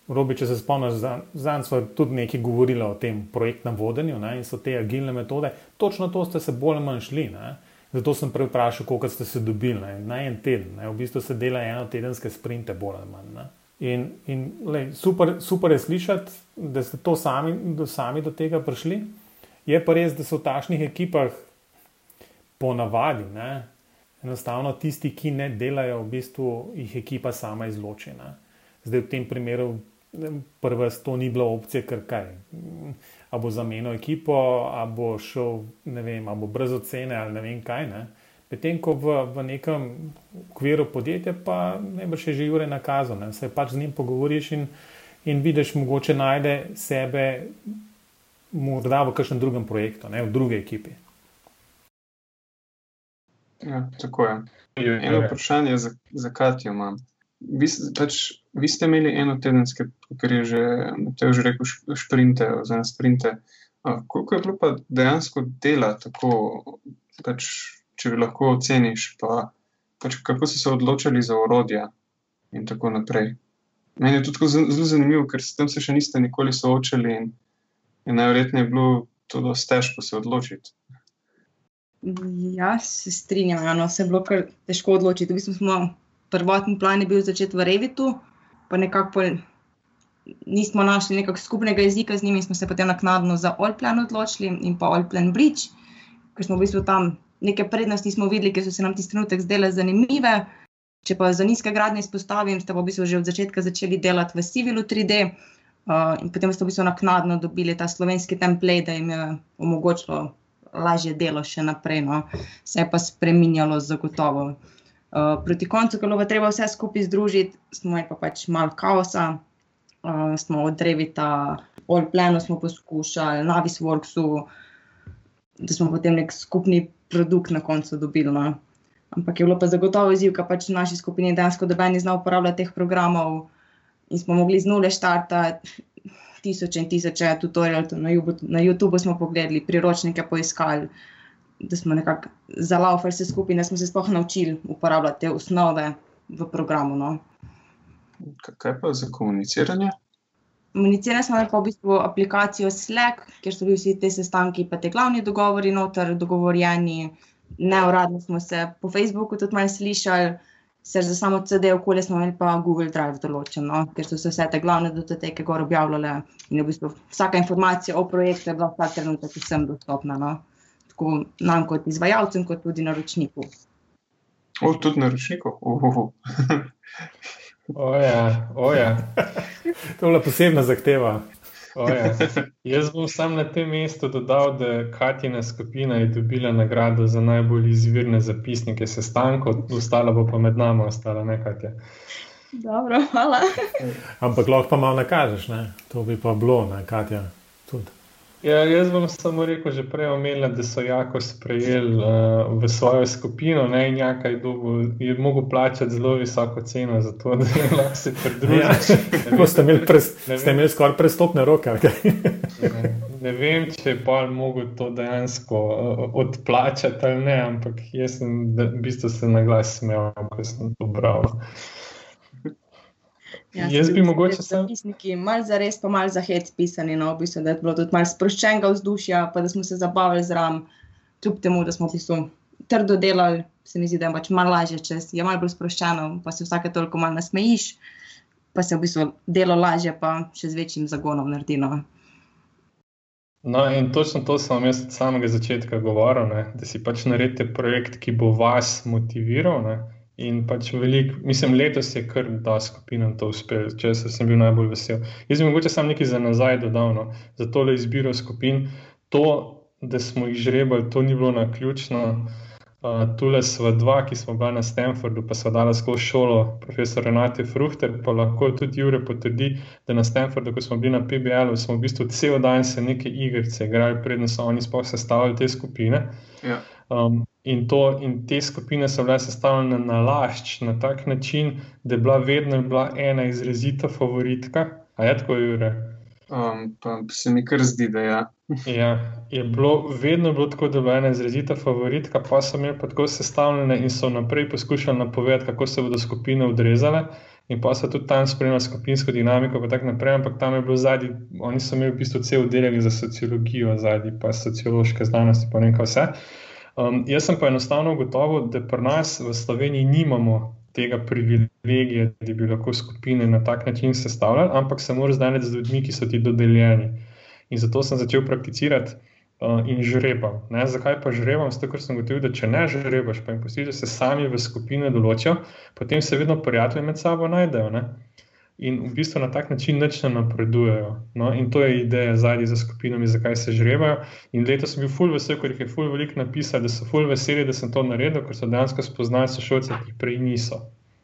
S1: Robi, če se spomniš, zdaj smo tudi nekaj govorili o tem projektnem vodenju ne? in so te agilne metode. Točno to ste se bolj ali manj šli. Ne? Zato sem prej vprašal, koliko ste se dobili ne? na en teden. Ne? V bistvu se dela eno tedenske sprinte, bolj ali manj. Ne? In, in lej, super, super je slišati, da ste to sami do, sami do tega prišli. Je pa res, da so v takšnih ekipah ponavadi, enostavno tisti, ki ne delajo, v bistvu jih ekipa sama izločena. Zdaj v tem primeru, prva, to ni bila opcija, ker kaj. A bo zamenil ekipo, a bo šel, ne vem, a bo brez ocene ali ne vem kaj. Ne? Medtem ko v, v nekem okviru podjetja, pa ne bo še že ure nakazal, se pač z njim pogovoriš in, in vidiš, mogoče najde sebe, morda v kakšnem drugem projektu, ne, v drugi ekipi.
S2: Ja, tako je. Eno vprašanje za, za Katijo imam. Vi, pač, vi ste imeli eno tedenske, kar je že, že rekel, šprinte, oziroma sprinte. Koliko je bilo pa dejansko dela, tako, pač, če bi lahko oceniš, pa, pač, kako so se odločili za orodja in tako naprej. Meni je tudi zelo zanimivo, ker s tem se še niste nikoli soočali in, in najverjetneje je bilo to dosti težko se odločiti.
S3: Ja, se strinjam, ja, no, se je bilo kar težko odločiti. V bistvu smo prvotni plan je bil začeti v Revitu, pa nekako nismo našli nekakšnega skupnega jezika z njimi, smo se potem naknadno za Allplan odločili in pa Allplan Bridge, ker smo v bistvu tam neke prednosti smo videli, ki so se nam ti trenutek zdele zanimive. Če pa za nizke gradnje izpostavim, ste v bistvu že od začetka začeli delati v Civilu 3D. Uh, in potem ste v bistvu naknadno dobili ta slovenski template, da jim je omogočilo lažje delo še naprej. No. Se je pa spremenjalo zagotovo. Uh, proti koncu, ko je treba vse skupaj združiti, smo imeli pa pač malo kaosa, uh, smo od Revita, All Plano smo poskušali, Navisworksu, da smo potem nek skupni produkt na koncu dobili. No. Ampak je bilo pa zagotovo izziv, ker pač v naši skupini dejansko dobeni znal uporabljati teh programov in smo mogli z nule štartati. Tisoče in tisoče tutorialov na, na YouTubu smo pogledali, priročnike poiskali, da smo nekako zalaufali vse skupaj, da smo se sploh naučili uporabljati te osnove v programu. No.
S2: Kaj pa za komuniciranje?
S3: Komunicirali smo pa v bistvu aplikacijo Slack, kjer so bili vsi ti sestanki, pa te glavni dogovori, noter dogovorjeni. Neuradno smo se po Facebooku tudi malo slišali, se za samo CD okolje smo imeli pa Google Drive določeno, ker so se vse te glavne datoteke gor objavljale in v bistvu vsaka informacija o projektu je bila vsak trenutek vsem dostopna. No? Tako nam kot izvajalcem, kot tudi naročniku.
S2: O, tudi naročniku.
S4: Oja, oja.
S1: to je bila posebna zahteva.
S4: Oja. Jaz bom sam na tem mestu dodal, da Katina skupina je dobila nagrado za najbolj izvirne zapisnike sestankov, ostala bo pa med nami, ostala nekaj.
S3: Dobro, hvala.
S1: Ampak lahko pa malo nakažeš, ne? to bi pa bilo, ne, Katja. Tudi.
S4: Ja, jaz bom samo rekel, že prej omenila, da so jako sprejeli uh, v svojo skupino, ne in jakaj dolgo je mogel plačati zelo visoko ceno za to, (laughs) da je lahko se pridružil. Ja,
S1: ste imeli, pres, imeli skoraj prestopne roke. Okay.
S4: ne, ne vem, če je pa mogel to dejansko uh, odplačati ali ne, ampak jaz sem v bistvu se na glas smejal, ko sem to bral.
S3: Ja, Jaz bi mogoče samo. Zapisniki, malo za res, pa malo za hec pisani, no, v bistvu, da je bilo tudi malo sproščenega vzdušja, pa da smo se zabavali zraven, kljub temu, da smo v bistvu trdo delali, se mi zdi, da je pač malo lažje, če je malo bolj sproščeno, pa se vsake toliko malo nasmejiš, pa se v bistvu delo lažje, pa še z večjim zagonom naredi. No.
S4: No, in točno to sem jaz od samega začetka govoril, ne, da si pač naredite projekt, ki bo vas motiviral. Ne. In pač velik, mislim, letos je kar da skupina to uspela, če sem bil najbolj vesel. Jaz bi mogoče sam nekaj za nazaj dodal, no, za tole izbiro skupin. To, da smo jih žrebali, to ni bilo na ključno. Uh, tule smo dva, ki smo bili na Stanfordu, pa smo dali skozi šolo, profesor Renate Fruhter, pa lahko tudi Jure potrdi, da na Stanfordu, ko smo bili na PBL-u, smo v bistvu cel dan se neke igrice igrali, predtem so oni sploh sestavljali te skupine. Ja. Um, in, to, in te skupine so bile sestavljene na lašč, na tak način, da je bila vedno bila ena izrazita favoritka. A je tako, Jure?
S2: Um, pa se mi kar zdi, da ja. (laughs)
S4: ja, je bilo vedno bilo tako, da je bila ena izrazita favoritka, pa so imeli pa tako sestavljene in so naprej poskušali napovedati, kako se bodo skupine odrezale. In pa so tudi tam spremljali skupinsko dinamiko, pa tako naprej. Ampak tam je bilo zadnji, oni so imeli v bistvu cel oddelek za sociologijo, zadnji pa sociološke znanosti, pa nekaj vse. Um, jaz sem pa enostavno ugotovil, da pri nas v Sloveniji nimamo tega privilegija, da bi lahko skupine na tak način sestavljali, ampak se moraš znati z ljudmi, ki so ti dodeljeni. In zato sem začel prakticirati uh, in žrebam. Ne? Zakaj pa žrebam? Zato, ker sem gotovil, da če ne žrebaš, pa jim pustiš, da se sami v skupine določijo, potem se vedno prijatelji med sabo najdejo. Ne? In v bistvu na tak način neč ne napredujejo. No? In to je ideja zadnji za skupinami, zakaj se žrebajo. In letos sem bil ful vesel, ker jih je ful veliko napisal, da so ful veseli, da sem to naredil, ker so dejansko spoznali sošolce, ki prej niso.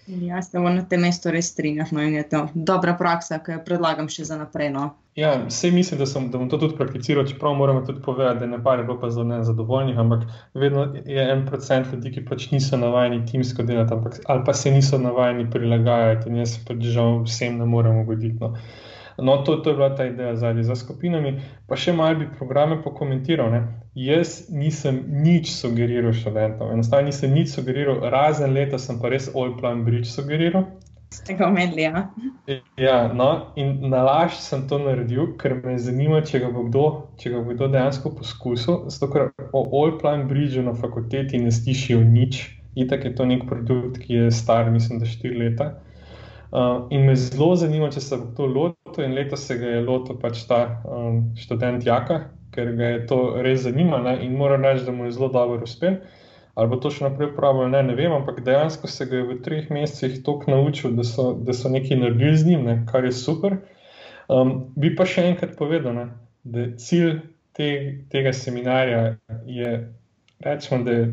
S3: Ja, se na tem mestu res strinjam. No, je to dobra praksa, ki jo predlagam še za naprej. No.
S4: Ja, vse mislim, da, sem, da bom to tudi prakticiral, čeprav moramo tudi povedati, da pa je bilo zelo nezadovoljnih, ampak vedno je en procent ljudi, ki pač niso navajeni timsko delati, ampak, ali pa se niso navajeni prilagajati in jaz pač žal vsem ne morem ugoditi. No. No, to, to je bila ta ideja zadnji za skupinami. Pa še malo bi programe pokomentiral. Ne. Jaz nisem nič sugeriral študentom, enostavno nisem nič sugeriral, razen leta sem pa res All Plan Bridge sugeriral.
S3: Ste ga omenili, ja.
S4: Ja, no, in na laž sem to naredil, ker me zanima, če ga bo kdo, če ga bo kdo dejansko poskusil. Zato, ker o All Plan Bridgeu na fakulteti ne slišijo nič. Itak je to nek produkt, ki je star, mislim, da štiri leta. Uh, in me zelo zanima, če se bo to lotil, in letos se ga je lotil pač ta um, študent Jaka, ker ga je to res zanimalo in moram reči, da mu je zelo dobro uspel. Ali bo to še naprej uporabljal, ne, ne vem, ampak dejansko se ga je v treh mesecih toliko naučil, da so, da so nekaj naredili z njim, ne, kar je super. Um, bi pa še enkrat povedal, ne, da cilj te, tega seminarja je, rečemo, da je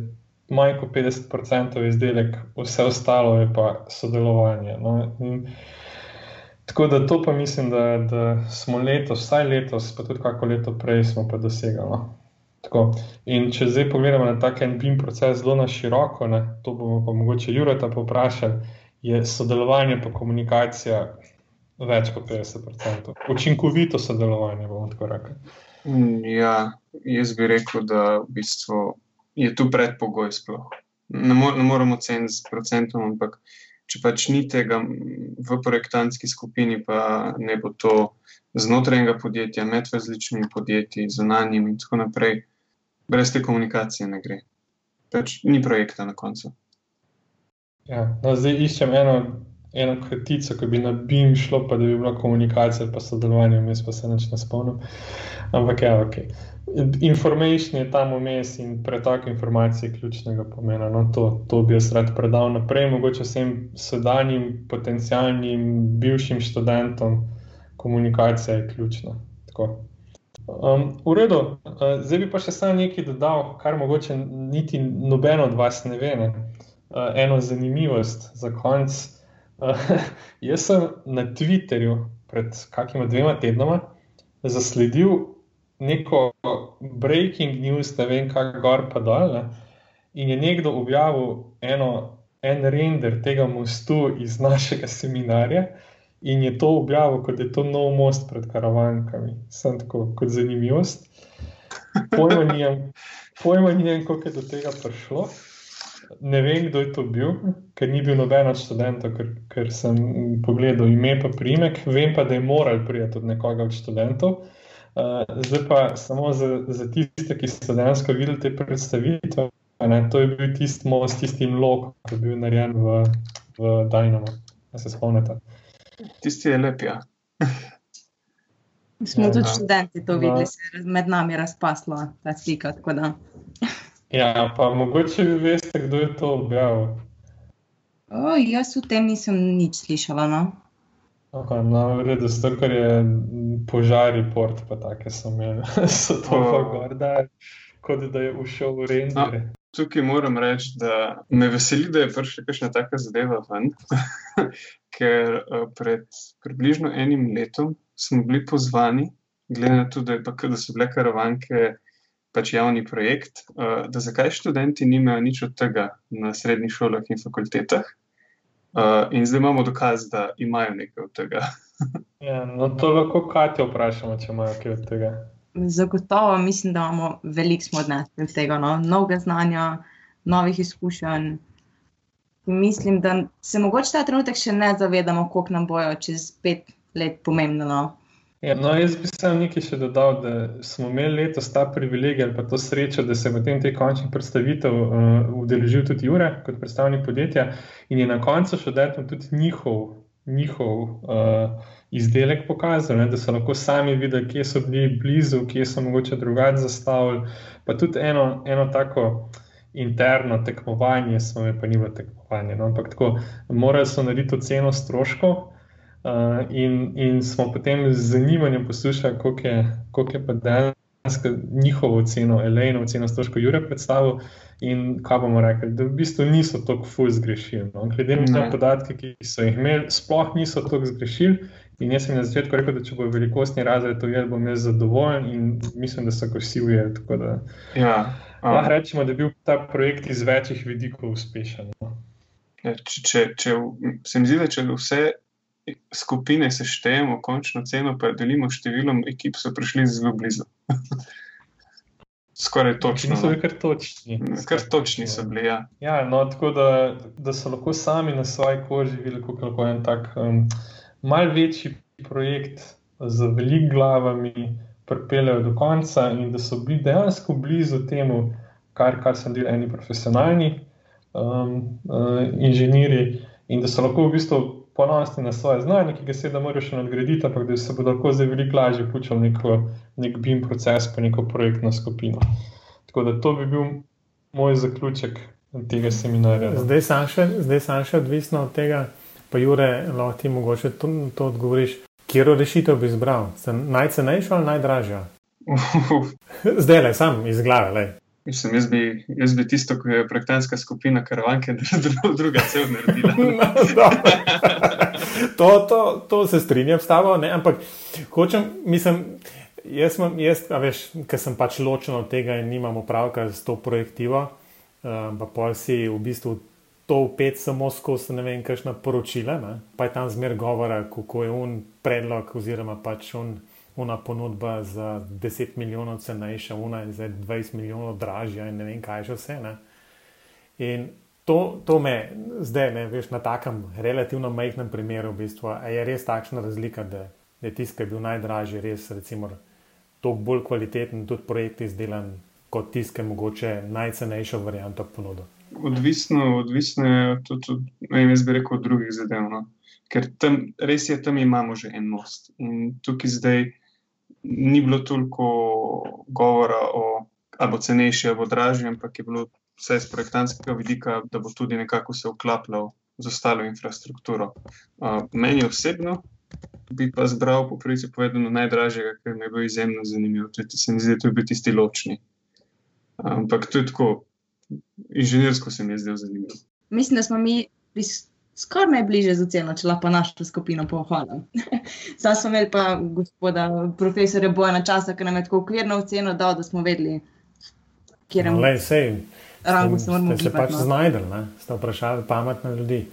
S4: manj kot 50% izdelek, vse ostalo je pa sodelovanje. No? In, tako da to pa mislim, da, da smo letos, vsaj letos, pa tudi kako leto prej, smo pa dosegli. No? In če zdaj pogledamo na tak en BIM proces zelo na široko, ne, to bomo pa mogoče Jurata povprašali, je sodelovanje pa komunikacija več kot 50%. Učinkovito sodelovanje, bomo tako rekli.
S2: Mm, ja, jaz bi rekel, da v bistvu je tu predpogoj. Sploh. Ne, mo ne moremo ceniti s procentom, ampak če pač ni tega v projektantski skupini, pa ne bo to znotraj enega podjetja, med različnimi podjetji, zunanjimi in tako naprej, brez te komunikacije ne gre. Pač ni projekta na koncu.
S4: Ja, no, zdaj iščem eno, eno kratico, ki bi na BIM šlo, pa da bi bila komunikacija, pa sodelovanje, vmes pa se neč ne spomnim. Ampak ja, ok. Information je tam vmes in pretok informacij je ključnega pomena. No, to, to bi jaz rad predal naprej, mogoče vsem sedanjim, potencijalnim, bivšim študentom. Komunikacija je ključna. Um, v redu, uh, zdaj bi pa še sam nekaj dodal, kar mogoče niti noben od vas ne ve. Ne? Uh, eno zanimivost za konec. Uh, (laughs) jaz sem na Twitterju pred kakima dvema tednoma zasledil neko breaking news, ne vem, kaj gor pa dol. Ne? In je nekdo objavil eno, en render tega mostu iz našega seminarja, in je to objavil, kot je to nov most pred karavankami. Sem tako kot zanimivost. Pojma nijem, kako je do tega prišlo. Ne vem, kdo je to bil, ker ni bil noben od študentov, ker, ker sem pogledal ime in primek. Vem pa, da je moral priti od nekoga od študentov. Uh, zdaj pa samo za, za tiste, ki so dejansko videli te predstavitve. Ne, to je bil tisti most, tisti lok, ki je bil narejen v, v Dynamo. Se spomnite.
S2: Tisti je lep. Ja. (laughs)
S3: Smo ja, tudi študenti to videli, se je med nami razpasla ta slika.
S4: ja, pa mogoče vi veste, kdo je to objavil.
S3: O, jaz v tem nisem nič slišala. No?
S4: Okay, no, v redu, zato ker je požari port, pa tako so imeli, (laughs) so to oh. gorda, kot da je ušel v render. No,
S2: tukaj moram reči, da me veseli, da je prišla kakšna taka zadeva ven, (laughs) ker uh, pred približno enim letom smo bili pozvani, glede na to, da, pa, da so bile karavanke pač javni projekt, uh, da zakaj študenti nimajo nič od tega na srednjih šolah in fakultetah. Uh, in zdaj imamo dokaz, da imajo nekaj od tega. (laughs)
S4: ja, no, to lahko Katijo vprašamo, če imajo kaj od tega.
S3: Zagotovo mislim, da imamo veliko smo odnesli od tega, no? novega znanja, novih izkušenj. Mislim, da se mogoče ta trenutek še ne zavedamo, koliko nam bojo čez pet let pomembno. No?
S4: Ja, no, jaz bi samo nekaj še dodal, da smo imeli letos ta privilegij ali pa to srečo, da se v tem te končnih predstavitev uh, udeležil tudi Jure kot predstavnik podjetja in je na koncu še dajal tudi njihov, njihov uh, izdelek pokazal, ne, da so lahko sami videli, kje so bili blizu, kje so mogoče drugače zastavili. Pa tudi eno, eno tako interno tekmovanje, smo imeli, pa ni bilo tekmovanje. No, ampak tako, morali so narediti oceno stroškov. Uh, in, in smo potem z zanimanjem poslušali, kako je, je pa dejansko njihovo ceno, Elejno ceno, stroško Jure predstavil. In kaj bomo rekli, da v bistvu niso tako fuz zgrešili. No? Glede na podatke, ki so jih imeli, sploh niso tako zgrešili. In jaz sem na začetku rekel, da če bo velikostni razred to jedel, bom jaz zadovoljen in mislim, da so ga vsi ujeli. Ja, um. Lahko rečemo, da je bil ta projekt iz večjih vidikov uspešen. No?
S2: Ja, če, če, če, se mi zdi, da če vse skupine seštejemo, končno ceno pa delimo številom ekip, so prišli zelo blizu. (laughs) Skoraj točno.
S4: Niso bili kar točni.
S2: Kar točni so bili. Ja.
S4: Ja, no, tako da, da so lahko sami na svoji koži videli, kako lahko en tak um, mal večji projekt z velikimi glavami pripeljejo do konca, in da so bili dejansko blizu temu, kar, kar so delali eni profesionalni um, uh, inženirji, in da so lahko v bistvu ponosni na svoje znanje, ki ga seveda moraš še nadgraditi, ampak da se bodo lahko zdaj veliko lažje vključili v nek BIM proces, pa neko projektno skupino. Tako da to bi bil moj zaključek tega seminarja. No.
S1: Zdaj sem še, še odvisno od tega, pa Jure, lahko ti mogoče to, to odgovoriš. Kjer rešitev bi izbral? Najcenejšo ali najdražjo? (laughs) Zdaj le, sam iz glave. Le.
S2: Mislim, jaz, bi, jaz bi tisto, ki je projektantska skupina karavanke, (laughs) da druga cel naredila. (laughs)
S1: No, (laughs) to, to, to se strinjam s tabo, ne? ampak hočem, mislim, jaz, jaz veš, ker sem pač ločen od tega in nimam opravka s to projektivo, uh, pa pol si v bistvu to upet samo skozi ne vem, kakšna poročila, ne? pa je tam zmer govora, kako je un predlog oziroma pač un una ponudba za 10 milijonov cenejša, una je za 20 milijonov dražja in ne vem, kaj še vse. Ne? In to, to me zdaj, ne, veš, na takem relativno majhnem primeru, v bistvu, je res takšna razlika, da je tisti, ki je bil najdražji, res recimo toliko bolj kvaliteten, tudi projekt izdelan, kot tisti, ki je mogoče najcenejšo varianto ponudil.
S2: Odvisno, odvisno je tudi, ne vem, jaz bi rekel, od drugih zadev. No? Ker tam, res je, tam imamo že en most. In tukaj zdaj, ni bilo toliko govora o ali cenejši ali dražji, ampak je bilo vse iz projektantskega vidika, da bo tudi nekako se vklapljal z ostalo infrastrukturo. Uh, meni osebno bi pa zbral po pravici povedano najdražjega, ker je bil izjemno zanimiv. Tudi se mi zdi, da to je bil tisti ločni. Ampak je tako, inženirsko se mi je zdel zanimivo.
S3: Mislim, da smo mi skoraj najbližje z oceno, če lahko našo skupino pohvalim. (laughs) Zdaj smo imeli pa gospoda profesora Bojana časa, ki nam je tako okvirno oceno dal, da smo vedeli, kje je.
S1: Le, sej,
S3: rangu se moramo.
S1: Se pač no. znajdel, ne? ste vprašali pametne ljudi.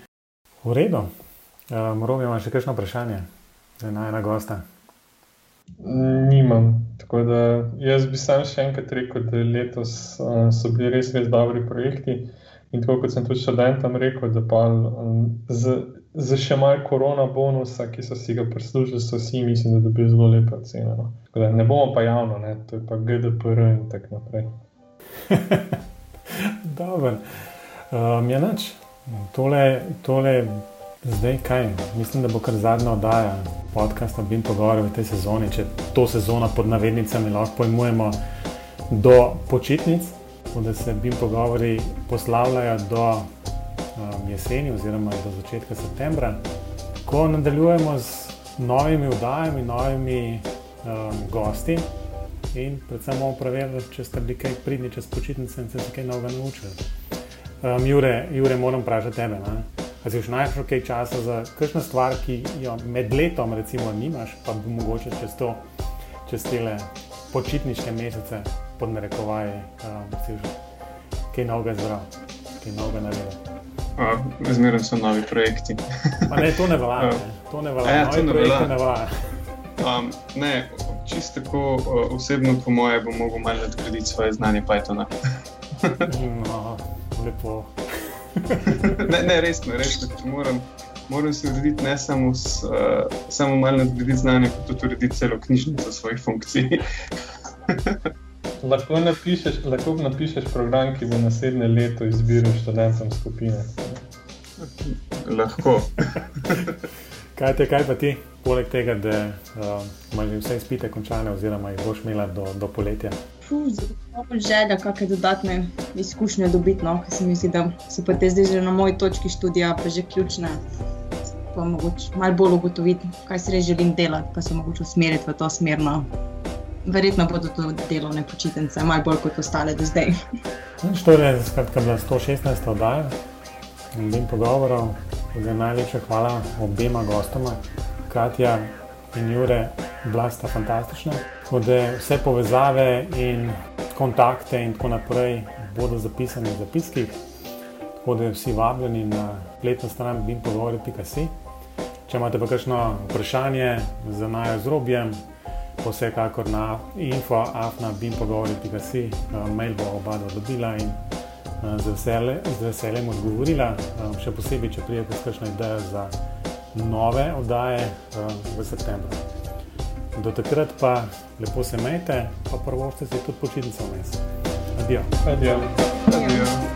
S1: V redu. Um, Robi, imaš še kakšno vprašanje za najna gosta?
S4: Nimam. Tako da jaz bi sam še enkrat rekel, da letos uh, so bili res, res dobri projekti. In tako kot sem tudi študentom rekel, da pa um, z, z še malo korona bonusa, ki so si ga prislužili, so vsi mislim, da dobijo zelo lepo ceno. No. Ne bomo pa javno, ne? to je pa GDPR in tako naprej. (laughs)
S1: Dobro, um, je noč. Tole, tole, zdaj kaj? Mislim, da bo kar zadnja oddaja podcasta Bim pogovarjal v tej sezoni, če to sezono pod navednicami lahko pojmujemo do počitnic da se BIM pogovori poslavljajo do um, jeseni oziroma do začetka septembra, ko nadaljujemo z novimi vdajami, novimi um, gosti in predvsem bomo preverili, če ste bili kaj pridni čez počitnice in se kaj novega naučili. Um, Jure, Jure, moram vprašati tebe. Ne? A si už našel kaj časa za kakšno stvar, ki jo med letom recimo nimaš, pa bi mogoče čez to, čez tele počitniške mesece pod narekovaji, um, si že kaj novega zbral, kaj novega naredil.
S2: Zmeraj so novi projekti.
S1: ne, to ne velja. Ne. To ne velja. Ja, to ne velja. Ne, velja.
S2: um, ne čisto tako uh, osebno, po moje, bom mogel malo nadgraditi svoje znanje Pythona.
S1: no, lepo.
S2: ne, ne, resno, resno. Moram, moram se urediti ne samo, s, uh, samo malo nadgraditi znanje, kot tudi urediti celo knjižnico svojih funkcij. (laughs)
S4: lahko, napišeš, lahko napišeš program, ki bo naslednje leto izbiral študentom skupine.
S2: Lahko. (laughs)
S1: kaj, te, kaj pa ti, poleg tega, da uh, imaš vse izpite končane, oziroma jih boš imela do, do poletja?
S3: Zelo želja, kakšne dodatne izkušnje dobiti, no? ker se mi zdi, da so pa te zdaj že na moji točki študija, pa že ključne. Pa mogoče malo bolj ugotoviti, kaj si res želim delati, pa se mogoče usmeriti v to smer. No verjetno bodo to delovne počitnice, malo bolj kot ostale do zdaj.
S1: Torej, skratka, bila 116. oddaja in bim pogovorov. Najlepša hvala obema gostoma, Katja in Jure, bila sta fantastična. Ode, vse povezave in kontakte in tako naprej bodo zapisani v zapiskih. Tako da vsi vabljeni na spletno stran bimpogovori.com. Če imate pa kakšno vprašanje za naj z robjem, vsekakor na info.afna.bimpogovori.si, uh, mail bo oba dobila in uh, z, vesele, z veseljem odgovorila. Um, še posebej, če prijete s kakšno idejo za nove oddaje v septembru. Do takrat pa lepo se majte, pa prvo ste si tudi počitnice vmes. Adijo.
S4: Adijo. Adijo.